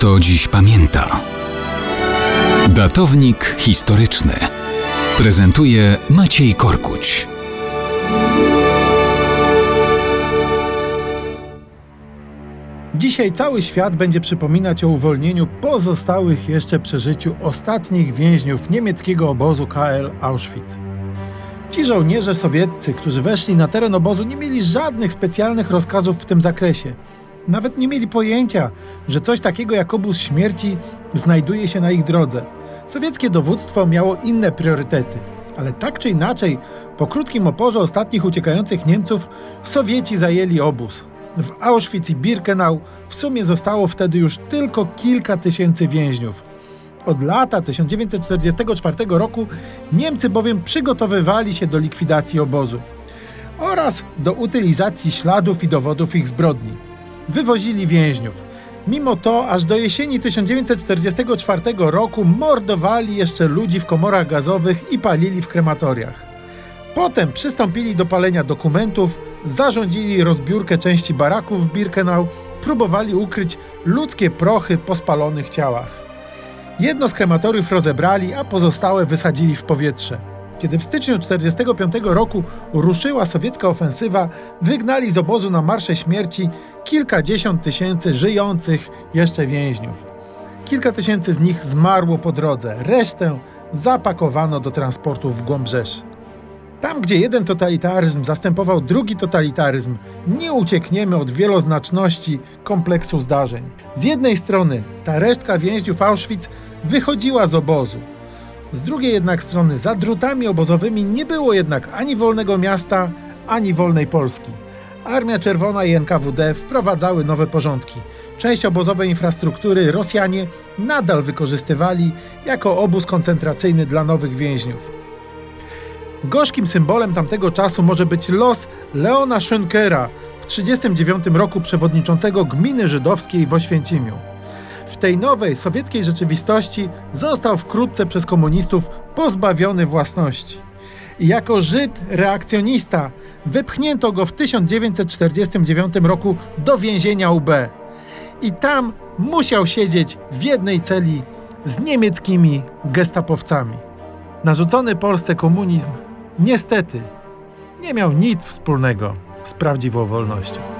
kto dziś pamięta. Datownik historyczny prezentuje Maciej Korkuć. Dzisiaj cały świat będzie przypominać o uwolnieniu pozostałych jeszcze przy życiu ostatnich więźniów niemieckiego obozu KL Auschwitz. Ci żołnierze sowieccy, którzy weszli na teren obozu, nie mieli żadnych specjalnych rozkazów w tym zakresie. Nawet nie mieli pojęcia, że coś takiego jak obóz śmierci znajduje się na ich drodze. Sowieckie dowództwo miało inne priorytety. Ale tak czy inaczej, po krótkim oporze ostatnich uciekających Niemców, Sowieci zajęli obóz. W Auschwitz i Birkenau w sumie zostało wtedy już tylko kilka tysięcy więźniów. Od lata 1944 roku Niemcy bowiem przygotowywali się do likwidacji obozu oraz do utylizacji śladów i dowodów ich zbrodni. Wywozili więźniów. Mimo to aż do jesieni 1944 roku mordowali jeszcze ludzi w komorach gazowych i palili w krematoriach. Potem przystąpili do palenia dokumentów, zarządzili rozbiórkę części baraków w Birkenau, próbowali ukryć ludzkie prochy po spalonych ciałach. Jedno z krematoriów rozebrali, a pozostałe wysadzili w powietrze. Kiedy w styczniu 1945 roku ruszyła sowiecka ofensywa, wygnali z obozu na marsze śmierci kilkadziesiąt tysięcy żyjących jeszcze więźniów. Kilka tysięcy z nich zmarło po drodze, resztę zapakowano do transportów w głąb Rzeszy. Tam, gdzie jeden totalitaryzm zastępował drugi totalitaryzm, nie uciekniemy od wieloznaczności kompleksu zdarzeń. Z jednej strony ta resztka więźniów Auschwitz wychodziła z obozu. Z drugiej jednak strony za drutami obozowymi nie było jednak ani wolnego miasta, ani wolnej Polski. Armia Czerwona i NKWD wprowadzały nowe porządki. Część obozowej infrastruktury Rosjanie nadal wykorzystywali jako obóz koncentracyjny dla nowych więźniów. Gorzkim symbolem tamtego czasu może być los Leona Schönkera, w 1939 roku przewodniczącego gminy żydowskiej w Oświęcimiu. W tej nowej sowieckiej rzeczywistości został wkrótce przez komunistów pozbawiony własności. I jako Żyd reakcjonista wypchnięto go w 1949 roku do więzienia UB. I tam musiał siedzieć w jednej celi z niemieckimi gestapowcami. Narzucony Polsce komunizm niestety nie miał nic wspólnego z prawdziwą wolnością.